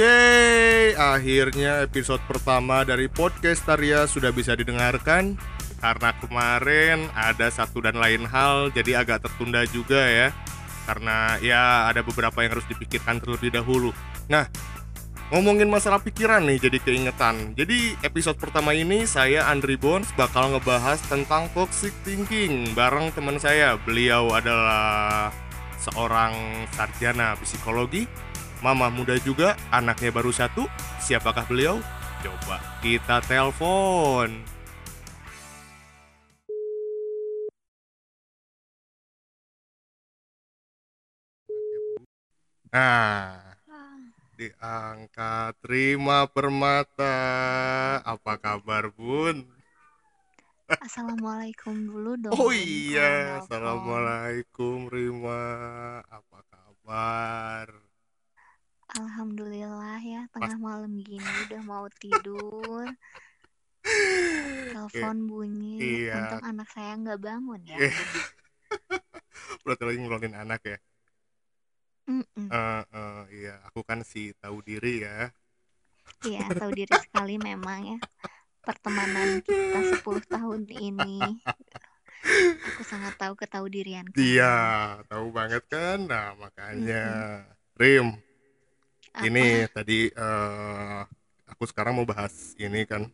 Oke, akhirnya episode pertama dari podcast Taria sudah bisa didengarkan karena kemarin ada satu dan lain hal jadi agak tertunda juga ya karena ya ada beberapa yang harus dipikirkan terlebih dahulu. Nah, ngomongin masalah pikiran nih jadi keingetan. Jadi episode pertama ini saya Andri Bones bakal ngebahas tentang toxic thinking bareng teman saya. Beliau adalah seorang sarjana psikologi Mama muda juga, anaknya baru satu. Siapakah beliau? Coba kita telepon. Nah, diangkat Rima Permata. Apa kabar, Bun? Assalamualaikum dulu dong. Oh iya. Assalamualaikum Rima. Apa kabar? Alhamdulillah ya, tengah malam gini udah mau tidur. Telepon bunyi. Iya. Untung anak saya nggak bangun ya. Iya. Berarti lagi ngelonin anak ya? Mm-mm. Eh, eh, iya, aku kan si tahu diri ya. Iya, tahu diri sekali memang ya. Pertemanan kita 10 tahun ini. Aku sangat tahu ketahu dirian. Iya, tahu banget kan? Nah, makanya Rim, Apa? ini tadi eh, aku sekarang mau bahas ini kan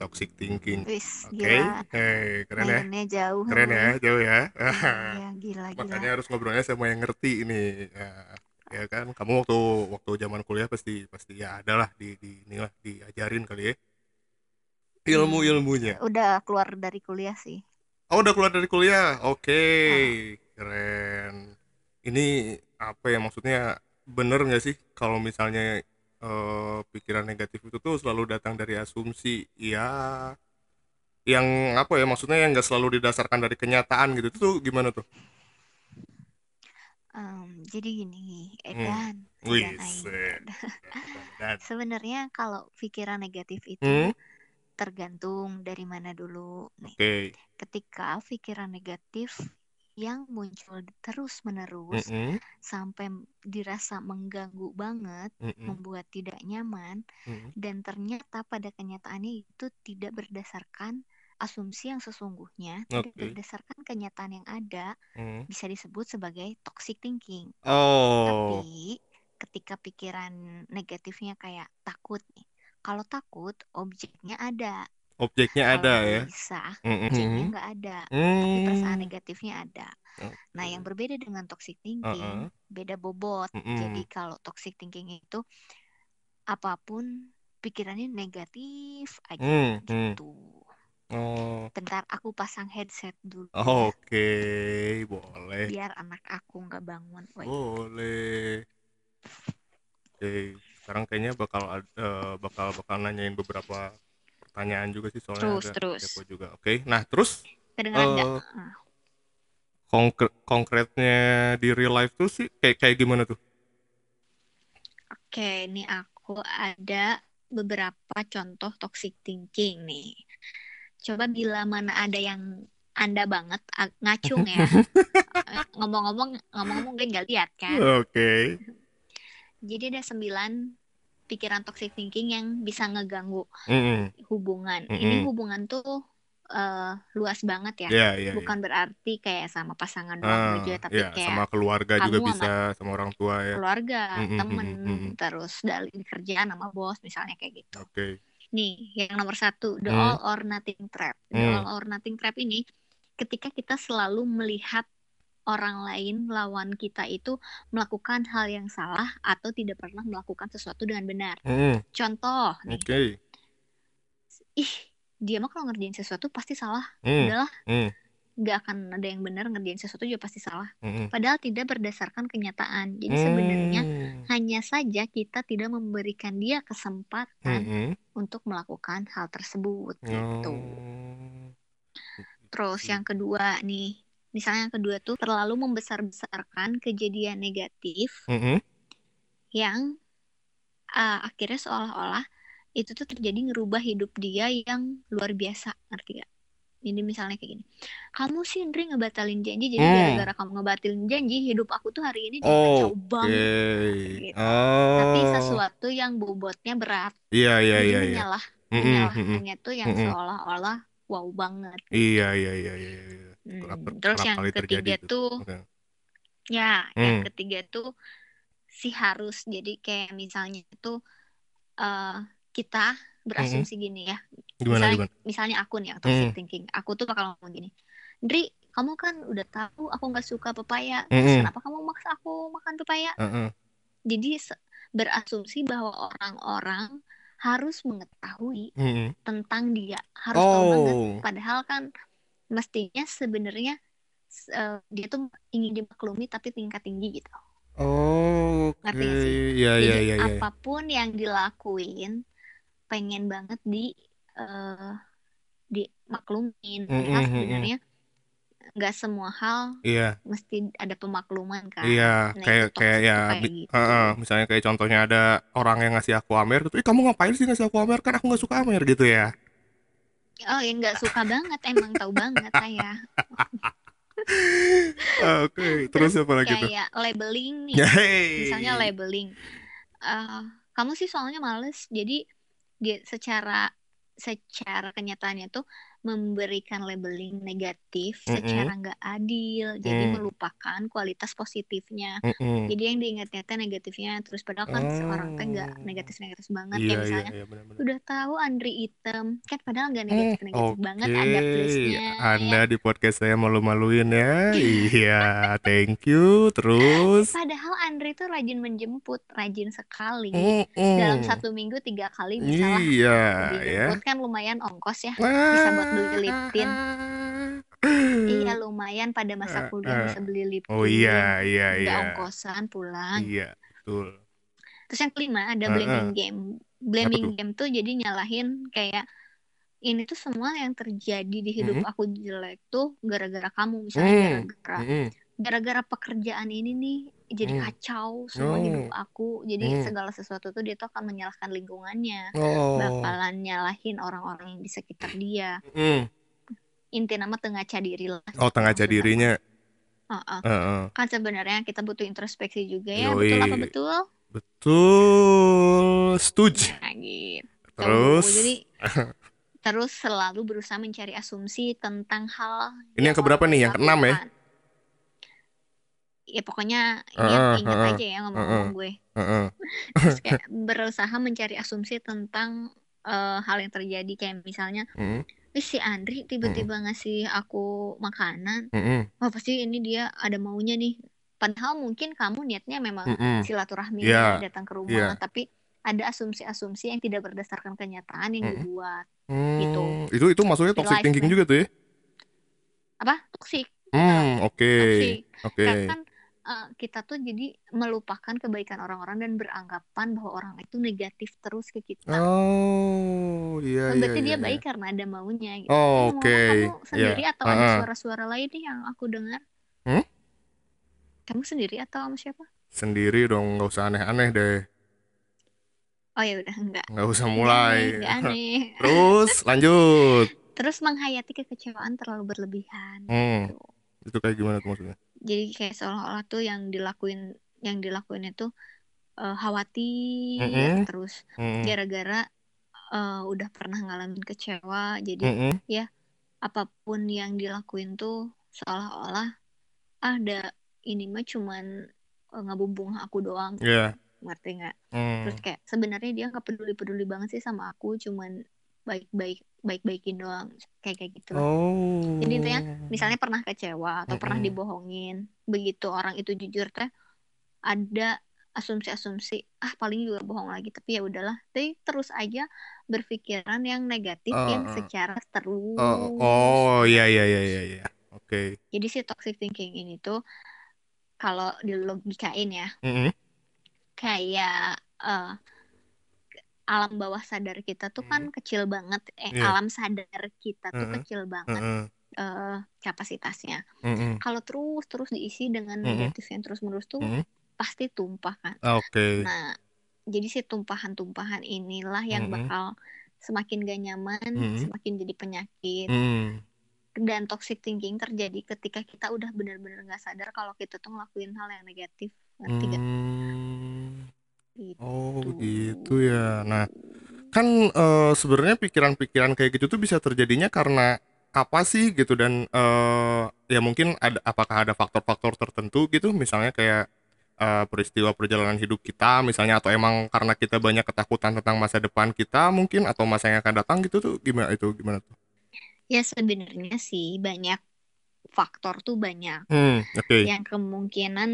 toxic thinking. Oke, gila. Hei, keren ya? Mainnya jauh. Keren ya, jauh ya. Iya, gila, gila. Makanya harus ngobrolnya sama yang ngerti ini. Ya, ya kan, kamu waktu waktu zaman kuliah pasti pasti ya adalah di di inilah diajarin kali ya. Ilmu-ilmunya. Udah keluar dari kuliah sih. Oh, udah keluar dari kuliah. Oke, Ah. keren. Ini apa ya maksudnya bener nggak sih kalau misalnya eh, pikiran negatif itu tuh selalu datang dari asumsi ya yang apa ya maksudnya yang nggak selalu didasarkan dari kenyataan gitu itu tuh gimana tuh? Em, jadi gini, Hmm. Edan, Wih, Edan Sebenarnya kalau pikiran negatif itu Hmm? tergantung dari mana dulu. Nih, oke, ketika pikiran negatif yang muncul terus-menerus Mm-mm, sampai dirasa mengganggu banget, mm-mm, membuat tidak nyaman, mm-mm. dan ternyata pada kenyataannya itu tidak berdasarkan asumsi yang sesungguhnya, tidak Oke. berdasarkan kenyataan yang ada, Mm. bisa disebut sebagai toxic thinking. Oh, Tapi ketika pikiran negatifnya kayak takut nih. Kalau takut, objeknya ada. Objeknya Kalau ada ya. gelisah, Mm-mm. objeknya nggak ada. Tapi perasaan Hmm. negatifnya ada. Nah, yang berbeda dengan toxic Uh-uh. thinking, beda bobot. Mm-mm. Jadi kalau toxic thinking itu apa pun pikirannya negatif aja hmm. gitu. Oh, Bentar, aku pasang headset dulu ya, oke, boleh. biar anak aku nggak bangun. Woi. Boleh. Oke, sekarang kayaknya bakal eh, bakal bakal nanyain beberapa pertanyaan juga sih soalnya Terus, agak terus. kepo juga. Oke, nah terus Ah. konkret konkretnya di real life tuh sih kayak kayak gimana tuh? Oke, ini aku ada beberapa contoh toxic thinking nih. Coba bila mana ada yang Anda banget ngacung ya. Ngomong-ngomong, ngomong-ngomong gue nggak lihat kan. Oke. Jadi ada sembilan pikiran toxic thinking yang bisa ngeganggu Mm-mm. hubungan. Ini Mm-mm. hubungan tuh eh, luas banget ya. Ya, ya, Bukan ya. berarti kayak sama pasangan Ah, doang aja, tapi ya, kayak sama keluarga juga bisa, sama orang tua ya. keluarga, Mm-mm, temen, mm-mm. terus dari kerjaan sama bos misalnya kayak gitu. Oke. Nih, yang nomor satu, the Hmm. all or nothing trap. The Hmm. all or nothing trap ini ketika kita selalu melihat orang lain lawan kita itu melakukan hal yang salah atau tidak pernah melakukan sesuatu dengan benar. Mm-mm. Contoh nih, Oke. ih dia mah kalau ngerjain sesuatu pasti salah. Mm. Udahlah, Mm. nggak akan ada yang benar ngerjain sesuatu juga pasti salah. Mm-mm. Padahal tidak berdasarkan kenyataan. Jadi sebenarnya Mm. hanya saja kita tidak memberikan dia kesempatan Mm-mm. untuk melakukan hal tersebut gitu. Oh. Terus yang kedua nih, misalnya yang kedua tuh terlalu membesar-besarkan kejadian negatif Mm-mm. yang uh, akhirnya seolah-olah itu tuh terjadi ngerubah hidup dia yang luar biasa, ngerti gak? Ini misalnya kayak gini. Kamu sih Indri ngebatalin janji, jadi Hmm. gara-gara kamu ngebatalin janji, hidup aku tuh hari ini jadi kacau Oke. banget. Gitu. Tapi Oh. sesuatu yang bobotnya berat. Iya, iya, Jadi iya, iya. menyalahkannya tuh yang Mm-mm. seolah-olah wow banget. Iya, iya, iya, iya, iya. Hmm, Terus yang kali terjadi ketiga itu. tuh Oke. ya, yang Hmm. ketiga tuh si harus. Jadi kayak misalnya itu eh kita berasumsi gini ya. Gimana, Misalnya gimana? misalnya aku nih yang toxic Hmm. thinking. Aku tuh bakal ngomong gini. Ndri, kamu kan udah tahu aku nggak suka pepaya. Terus Mm-mm. kenapa kamu maksa aku makan pepaya? Heeh. Jadi berasumsi bahwa orang-orang harus mengetahui Mm-mm. tentang dia, harus tahu banget. Oh. Padahal kan mestinya sebenarnya eh, dia tuh ingin dimaklumi tapi tingkat tinggi gitu. Oke. Ngerti gak sih? Iya, iya, Jadi iya, iya. apa pun yang dilakuin pengen banget di eh, dimaklumin. Mm-mm, mm-mm. sebenarnya nggak semua hal Iya, mesti ada pemakluman kan. iya. Nah Kayak, kayak ya, kayak gitu. heeh. Misalnya kayak contohnya ada orang yang ngasih aku Amer, ih kamu ngapain sih ngasih aku Amer? Kan aku nggak suka Amer gitu ya. Oh ya nggak suka banget emang tahu banget saya. Oke, terus apa lagi tuh? Kayak labeling nih. Hey. misalnya labeling eh kamu sih soalnya males jadi dia secara secara kenyataannya tuh memberikan labeling negatif Mm-mm. secara nggak adil jadi Mm. melupakan kualitas positifnya Mm-mm. jadi yang diingatnya teh negatifnya terus padahal kan seorang teh nggak Oh. negatif-negatif banget Iya, kayak iya, misalnya iya, benar-benar. udah tahu Andri item kan padahal nggak Hmm, negatif-negatif banget ada plusnya Anda ya di podcast saya malu-maluin ya. Iya, thank you. Terus, padahal Andri tuh rajin menjemput rajin sekali Mm-mm. dalam satu minggu tiga kali bisa lah Iya, ya. dijemput kan lumayan ongkos ya bisa buat beli liptin iya lumayan pada masa kuliah bisa beli liptin Oh iya, iya, nggak iya. ongkosan pulang Iya, betul. terus yang kelima ada blaming game blaming tuh? game tuh jadi nyalahin kayak ini tuh semua yang terjadi di hidup Mm-mm. aku jelek tuh gara-gara kamu misalnya Hmm. gara-gara Mm-mm. gara-gara pekerjaan ini nih jadi Hmm. kacau semua Oh. hidup aku jadi Hmm. segala sesuatu tuh dia tuh akan menyalahkan lingkungannya Oh. bakalan nyalahin orang-orang yang di sekitar dia Mm. inti nama tengah diri lah Oh, tengah dirinya. aku. Heeh. Heeh. kan sebenarnya kita butuh introspeksi juga ya Yoi. betul apa betul Betul. Setuju. nah gitu Terus, jadi terus selalu berusaha mencari asumsi tentang hal Ini yang keberapa nih? Yang keenam ya? Ya pokoknya Heeh, ingat ingat heeh, aja ya ngomong-ngomong gue. Heeh. terus kayak berusaha mencari asumsi tentang eh, hal yang terjadi. Kayak misalnya. Wih, si Andri tiba-tiba ngasih aku makanan. Wah pasti ini dia ada maunya nih. Padahal mungkin kamu niatnya memang silaturahmi Iya, datang ke rumah iya. tapi ada asumsi-asumsi yang tidak berdasarkan kenyataan yang dibuat. Hmm, Itu itu maksudnya toxic thinking juga tuh ya? apa? Toksik Hmm, oke. toksik Oke. karena kan eh, kita tuh jadi melupakan kebaikan orang-orang dan beranggapan bahwa orang itu negatif terus ke kita Oh, iya iya berarti iya. dia iya. baik karena ada maunya gitu. Oh, oke. ngomong-ngomong kamu sendiri atau ada Heeh. suara-suara lain nih yang aku dengar? Hmm? Kamu sendiri atau sama siapa? Sendiri dong, nggak usah aneh-aneh deh. Oh ya udah enggak. Nggak usah mulai. aneh, aneh. Terus lanjut. Terus menghayati kekecewaan terlalu berlebihan. Hmm. gitu. Itu kayak gimana tuh maksudnya? Jadi kayak seolah-olah tuh yang dilakuin yang dilakuin itu eh, khawatir terus Hmm. gara-gara eh, udah pernah ngalamin kecewa jadi Mm-mm. apa pun yang dilakuin tuh seolah-olah ah, ada ini mah cuman eh, ngebumbung aku doang Iya. ngerti nggak Hmm. terus kayak sebenarnya dia nggak peduli peduli banget sih sama aku cuman baik baik baik baikin doang kayak kayak gitu. Oh. Jadi intinya, misalnya pernah kecewa atau pernah Mm-mm. dibohongin begitu orang itu jujur teh ada asumsi-asumsi ah paling juga bohong lagi tapi ya udahlah tapi terus aja berpikiran yang negatif Oh, yang oh. secara terus Oh, oh iya iya iya iya iya. Oke. jadi si toxic thinking ini tuh kalau dilogikain ya Mm-mm. kayak eh, alam bawah sadar kita tuh kan kecil banget eh Iya. alam sadar kita tuh Mm-mm. kecil banget Mm-mm. eh, kapasitasnya Mm-mm. kalau terus terus diisi dengan Mm-mm. negatif yang terus menerus tuh Mm-mm. pasti tumpah kan Oke. nah jadi si tumpahan-tumpahan inilah yang Mm-mm. bakal semakin gak nyaman semakin jadi penyakit Hmm. dan toxic thinking terjadi ketika kita udah benar-benar nggak sadar kalau kita tuh ngelakuin hal yang negatif ngerti gak? Hmm. Gitu. Oh, gitu ya. Nah, kan eh, sebenarnya pikiran-pikiran kayak gitu tuh bisa terjadinya karena apa sih gitu dan eh, ya mungkin ada apakah ada faktor-faktor tertentu gitu misalnya kayak eh, peristiwa perjalanan hidup kita misalnya atau emang karena kita banyak ketakutan tentang masa depan kita mungkin atau masa yang akan datang gitu tuh gimana itu gimana tuh? Ya sebenarnya sih banyak faktor tuh banyak Hmm, oke. yang kemungkinan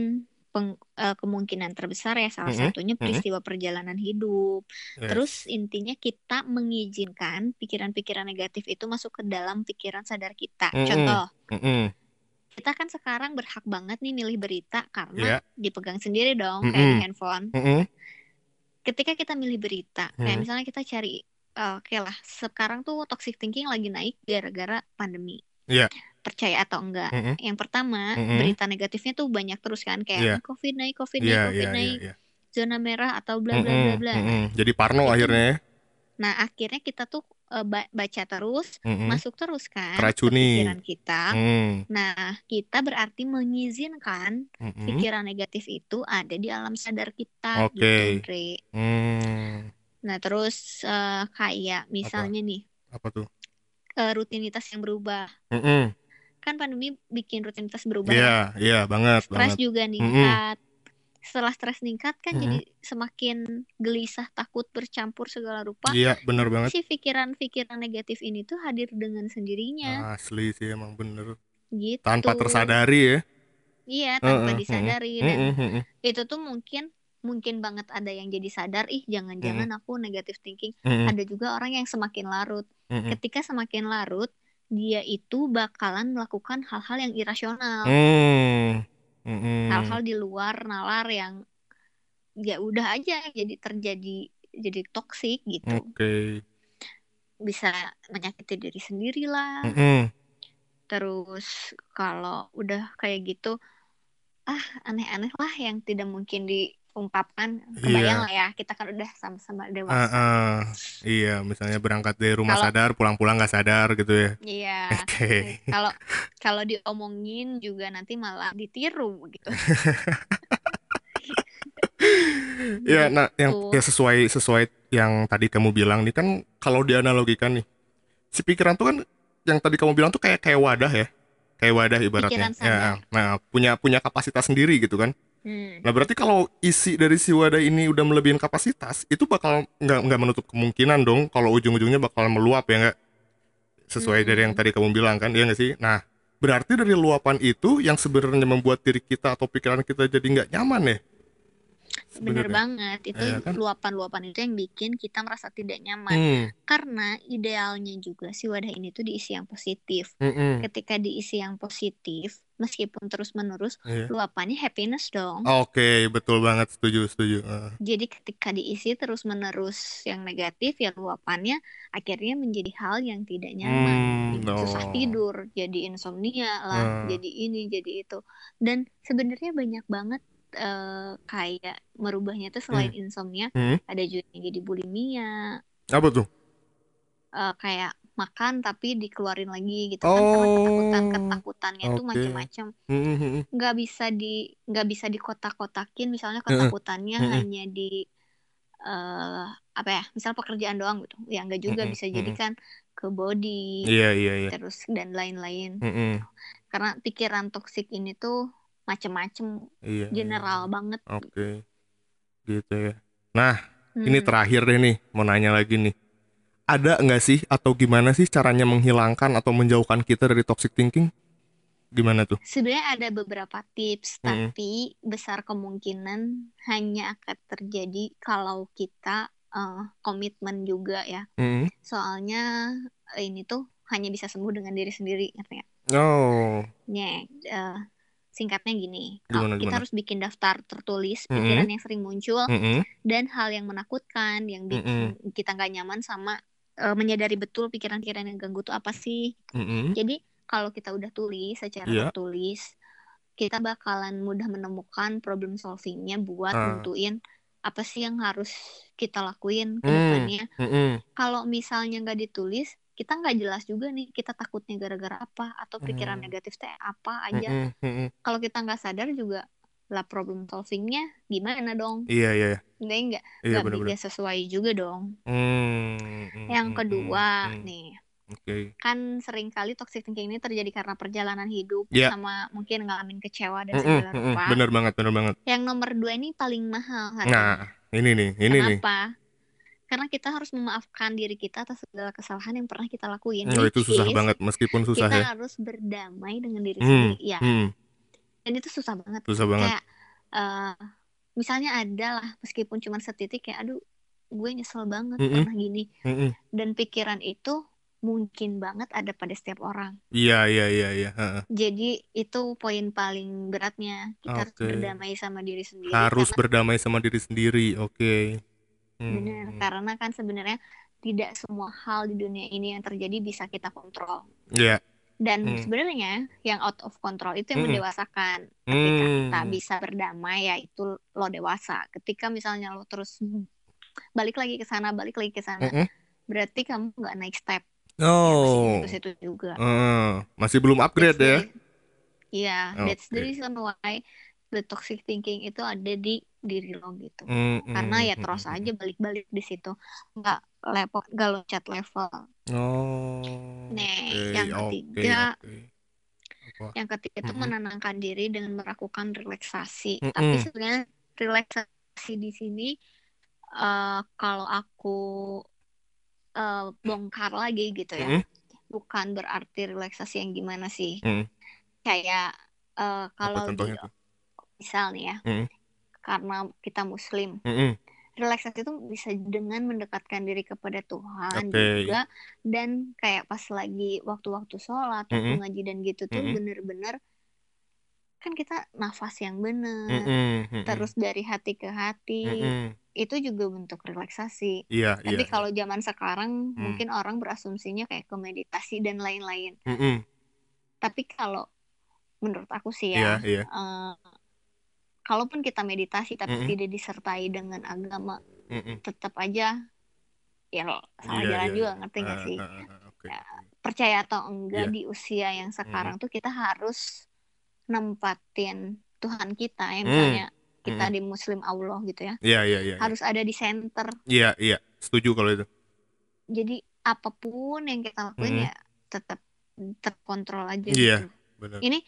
peng- eh, kemungkinan terbesar ya salah Mm-mm, satunya mm-mm. peristiwa perjalanan hidup. Yes. Terus intinya kita mengizinkan pikiran-pikiran negatif itu masuk ke dalam pikiran sadar kita. Mm-mm. Contoh, Mm-mm. kita kan sekarang berhak banget nih milih berita Iya. karena dipegang sendiri dong kayak di Mm-mm. handphone. Mm-mm. Ketika kita milih berita, kayak Hmm. misalnya kita cari eh, oke lah, sekarang tuh toxic thinking lagi naik gara-gara pandemi. Iya. Percaya atau enggak? Mm-mm. Yang pertama, Mm-mm. berita negatifnya tuh banyak terus kan kayak COVID naik, COVID naik, Iya, COVID iya, iya, naik, iya. zona merah atau bla bla bla bla. Jadi parno Itu- akhirnya ya. Nah, akhirnya kita tuh eh, ba- baca terus, Mm-mm. masuk terus kan ke Keracuni. pikiran kita. Mm, Nah, kita berarti mengizinkan mm-mm. pikiran negatif itu ada di alam sadar kita Oke. gitu. Hmm, Nah, terus eh, kayak misalnya nih apa tuh? eh, rutinitas yang berubah. Mm-mm. Kan pandemi bikin rutinitas berubah Iya, ya. iya banget, Stres banget. juga ningkat. Setelah stres meningkat kan jadi semakin gelisah, takut, bercampur segala rupa. Iya, bener banget. Si pikiran-pikiran negatif ini tuh hadir dengan sendirinya Asli sih emang bener. gitu. Tanpa tersadari ya. Iya, tanpa Heeh, disadari dan Mm-mm, mm-mm. itu tuh mungkin mungkin banget ada yang jadi sadar ih jangan-jangan aku negatif thinking. Mm-mm, Ada juga orang yang semakin larut. mm-mm. Ketika semakin larut, dia itu bakalan melakukan hal-hal yang irasional. Hmm, hal-hal di luar nalar yang ya udah aja jadi terjadi jadi toksik gitu Oke. bisa menyakiti diri sendiri lah Mm-mm. terus kalau udah kayak gitu ah aneh-aneh lah yang tidak mungkin diungkapkan kebayang Iya. lah ya kita kan udah sama-sama dewasa ah. Iya, misalnya berangkat dari rumah Kalau- sadar, pulang-pulang nggak sadar gitu ya. iya Oke. kalau kalau diomongin juga nanti malah ditiru gitu Ya, nah yang Gitu. ya sesuai sesuai yang tadi kamu bilang nih kan kalau dianalogikan nih, si pikiran tuh kan yang tadi kamu bilang tuh kayak kayak wadah ya, kayak wadah ibaratnya. Ya, nah punya punya kapasitas sendiri gitu kan. Hmm. Nah berarti kalau isi dari si wadah ini udah melebihin kapasitas, itu bakal nggak nggak menutup kemungkinan dong kalau ujung-ujungnya bakal meluap ya nggak? Sesuai dari yang Hmm. tadi kamu bilang kan, iya nggak sih? Nah berarti dari luapan itu yang sebenarnya membuat diri kita atau pikiran kita jadi nggak nyaman ya? Bener Sebenarnya. banget, itu Iya kan? luapan-luapan itu yang bikin kita merasa tidak nyaman. Hmm, Karena idealnya juga si wadah ini tuh diisi yang positif. mm-mm. Ketika diisi yang positif, meskipun terus-menerus, Iya. luapannya happiness dong. Oke, betul banget, setuju, setuju. Eh, Jadi ketika diisi terus-menerus yang negatif, ya luapannya akhirnya menjadi hal yang tidak nyaman. Hmm, Susah oh. tidur, jadi insomnia lah, Hmm. jadi ini, jadi itu. Dan sebenarnya banyak banget eh, kayak merubahnya tuh selain insomnia, Hmm. ada juga yang jadi bulimia, Apa tuh? eh, kayak makan tapi dikeluarin lagi gitu kan karena Oh, ketakutan ketakutannya tuh oke. macem-macem Hmm, hmm, hmm. nggak bisa di nggak bisa dikotak-kotakin misalnya ketakutannya hanya di eh apa ya misal pekerjaan doang gitu ya nggak juga bisa mm-mm. jadi kan ke body Iya, iya, iya. terus dan lain-lain karena pikiran toksik ini tuh macem-macem Iya, iya. general banget Oke, gitu ya. Nah, ini Hmm. terakhir deh nih, mau nanya lagi nih. Ada nggak sih atau gimana sih caranya menghilangkan atau menjauhkan kita dari toxic thinking? Gimana tuh? Sebenarnya ada beberapa tips, Mm-mm. tapi besar kemungkinan hanya akan terjadi kalau kita eh, komitmen juga ya. Mm-mm. Soalnya eh, ini tuh hanya bisa sembuh dengan diri sendiri, ngerti nggak? Oh, Nya, eh, singkatnya gini, Gimana, kita gimana? harus bikin daftar tertulis Mm-mm. pikiran yang sering muncul mm-mm. dan hal yang menakutkan, yang bikin kita nggak nyaman sama eh, menyadari betul pikiran-pikiran yang ganggu tuh apa sih. mm-mm. Jadi kalau kita udah tulis secara Iya. tertulis, kita bakalan mudah menemukan problem solvingnya buat Ah. nentuin apa sih yang harus kita lakuin ke Hmm. depannya. Mm-mm. Kalau misalnya nggak ditulis, kita nggak jelas juga nih kita takutnya gara-gara apa atau pikiran Hmm. negatif teh apa aja Mm-mm, mm-mm. kalau kita nggak sadar juga lah problem solvingnya gimana dong Iya, iya, iya. Ini nggak Iya, nggak sesuai juga dong Hmm, mm, yang mm, kedua mm, mm. nih Oke. kan sering kali toxic thinking ini terjadi karena perjalanan hidup Iya. sama mungkin ngalamin kecewa dan segala mm-mm. rupa Bener banget, bener banget. yang nomor dua ini paling mahal harganya Nah, ini nih, ini nih. Kenapa? Karena kita harus memaafkan diri kita atas segala kesalahan yang pernah kita lakuin. Oh, itu susah is, banget, meskipun susah Kita ya. harus berdamai dengan diri Hmm, sendiri. Ya, hmm, dan itu susah banget. susah banget. Kayak eh, misalnya ada lah, meskipun cuma setitik kayak, aduh, gue nyesel banget Mm-mm. pernah gini. Mm-mm. Dan pikiran itu mungkin banget ada pada setiap orang. Iya, iya, iya, iya. Jadi itu poin paling beratnya. Kita harus Oke. berdamai sama diri sendiri. Harus karena berdamai sama diri sendiri. Oke. Benar, Hmm. karena kan sebenarnya tidak semua hal di dunia ini yang terjadi bisa kita kontrol. Iya. Dan Hmm. sebenarnya yang out of control itu yang Mm-mm. mendewasakan. Ketika kita Hmm. bisa berdamai ya itu lo dewasa. Ketika misalnya lo terus balik lagi ke sana, balik lagi ke sana, Mm-mm. berarti kamu nggak naik step. Ya Oh. masih situ juga. Eh, masih belum That's upgrade the ya. Iya, that's the reason why the toxic thinking itu ada di diri lo gitu. Hmm, Karena hmm, ya hmm, terus hmm, aja balik-balik di situ, nggak level, nggak loncat level. Oh. Nih, Oke, yang ketiga, oke. Apa? yang ketiga itu Mm-mm. menenangkan diri dengan melakukan relaksasi. Mm-mm. Tapi sebenarnya relaksasi di sini eh, kalau aku eh, bongkar lagi gitu ya, Mm-mm. bukan berarti relaksasi yang gimana sih? Mm. Kayak eh, Apa kalau di? Misal nih ya, Mm. karena kita Muslim, Mm-mm. relaksasi itu bisa dengan mendekatkan diri kepada Tuhan Oke. juga dan kayak pas lagi waktu-waktu sholat waktu Mm-mm. ngaji dan gitu tuh bener-bener kan kita nafas yang bener terus dari hati ke hati itu juga bentuk relaksasi Iya, tapi iya. kalau zaman sekarang Hmm. mungkin orang berasumsinya kayak ke meditasi dan lain-lain Mm-mm. tapi kalau menurut aku sih Iya, ya iya. eh, kalaupun kita meditasi tapi Mm-mm. tidak disertai dengan agama Mm-mm. tetap aja ya lo salah Iya, jalan iya, juga ngerti gak Ah, sih ah, ah, Oke. Ya, percaya atau enggak Iya. di usia yang sekarang tuh kita harus nempatin Tuhan kita ya Hmm. misalnya kita Mm. di Muslim Allah gitu ya Iya, iya, iya. harus ada di center Iya, iya. Setuju kalau itu. jadi apa pun yang kita lakuin Mm. ya tetap terkontrol aja Iya. gitu Benar. ini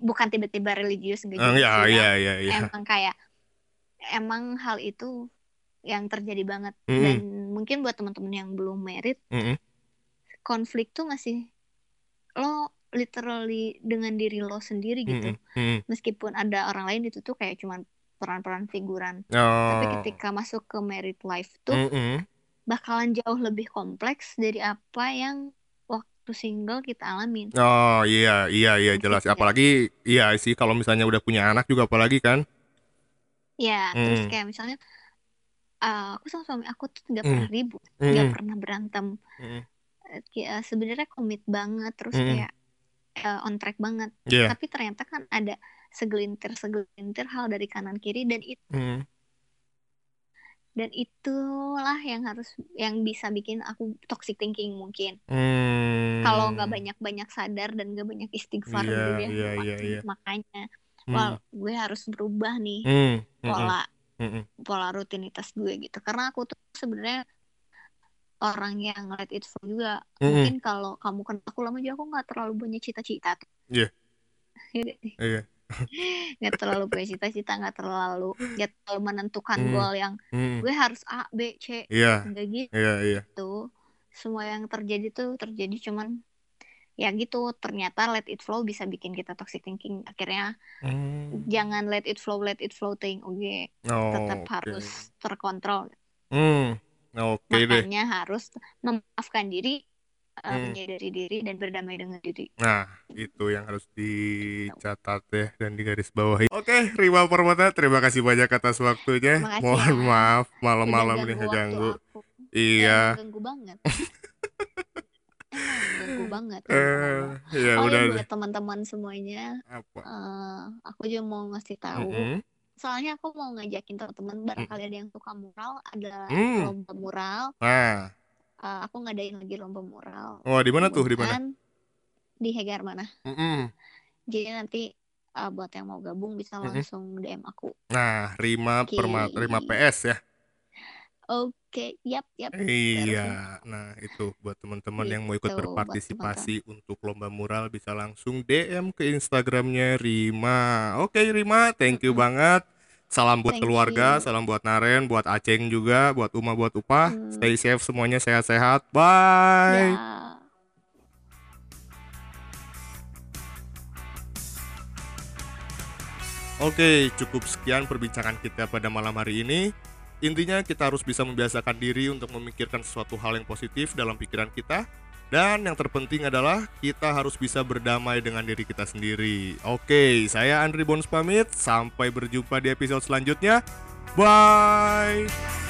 bukan tiba-tiba religius Iya, sih, iya, ya. iya, iya. emang kayak emang hal itu yang terjadi banget Mm-mm. dan mungkin buat teman-teman yang belum merit Mm-mm. konflik tuh masih lo literally dengan diri lo sendiri gitu Mm-mm. Mm-mm. meskipun ada orang lain itu tuh kayak cuman peran-peran figuran tapi Oh. ketika masuk ke married life tuh Mm-mm. bakalan jauh lebih kompleks dari apa yang waktu single kita alamin Oh iya iya iya jelas apalagi iya sih kalau misalnya udah punya anak juga apalagi kan ya terus Hmm. kayak misalnya eh, aku sama suami aku tuh nggak Hmm. pernah ribut nggak Mm-mm. pernah berantem. Eh, kayak sebenarnya komit banget terus Mm-mm. kayak eh, on track banget Iya tapi ternyata kan ada segelintir segelintir hal dari kanan kiri dan itu Mm. Dan itulah yang harus yang bisa bikin aku toxic thinking mungkin Hmm. kalau nggak banyak banyak sadar dan nggak banyak istighfar Iya, gitu ya iya, mak- iya, iya. makanya Mm. wah gue harus berubah nih Mm. Mm-mm. pola Mm-mm. pola rutinitas gue gitu karena aku tuh sebenarnya orang yang let it flow juga Mm-mm. mungkin kalau kamu kenal aku lama juga aku nggak terlalu punya cita-cita tuh Iya. Nggak Iya. terlalu punya cita-cita nggak terlalu nggak terlalu menentukan Hmm. goal yang Mm. gue harus A B C Iya enggak gitu iya iya semua yang terjadi tuh terjadi cuman ya gitu ternyata let it flow bisa bikin kita toxic thinking akhirnya Mm. jangan let it flow let it flow thing oke Oh, tetap oke. harus terkontrol Mm. Oke deh makanya harus memaafkan diri uh, Hmm. menyadari diri dan berdamai dengan diri Nah, itu yang harus dicatat ya dan digarisbawahi. Oke, Rima Permata, terima kasih banyak atas waktunya. Makasih Mohon ya. maaf malam-malam ini ganggu Iya. Ganggu banget ganggu banget Eh, ya oh udah ya buat teman-teman semuanya Apa? eh, aku juga mau ngasih tahu Mm-mm. soalnya aku mau ngajakin teman-teman barangkali ada yang suka mural ada Hmm. lomba mural Nah, uh, aku ngadain lagi lomba mural. Oh, di mana tuh? Di mana? Di Hegar mana? Mm -mm. Jadi nanti uh, buat yang mau gabung bisa langsung mm -mm. DM aku. Nah, Rima okay. Perma Rima PS ya. Oke, okay. yap, yap. Iya, nah itu buat teman-teman gitu, yang mau ikut gitu, berpartisipasi untuk lomba mural bisa langsung DM ke Instagramnya Rima. Oke okay, Rima, thank you mm -hmm. banget. Salam buat thank keluarga, you. salam buat Naren, buat Aceng juga, buat Uma, buat Upah. Hmm. Stay safe semuanya, sehat-sehat. Bye. Ya. Oke, cukup sekian perbincangan kita pada malam hari ini. Intinya kita harus bisa membiasakan diri untuk memikirkan sesuatu hal yang positif dalam pikiran kita dan yang terpenting adalah kita harus bisa berdamai dengan diri kita sendiri. Oke, saya Andri Bones pamit. Sampai berjumpa di episode selanjutnya. Bye.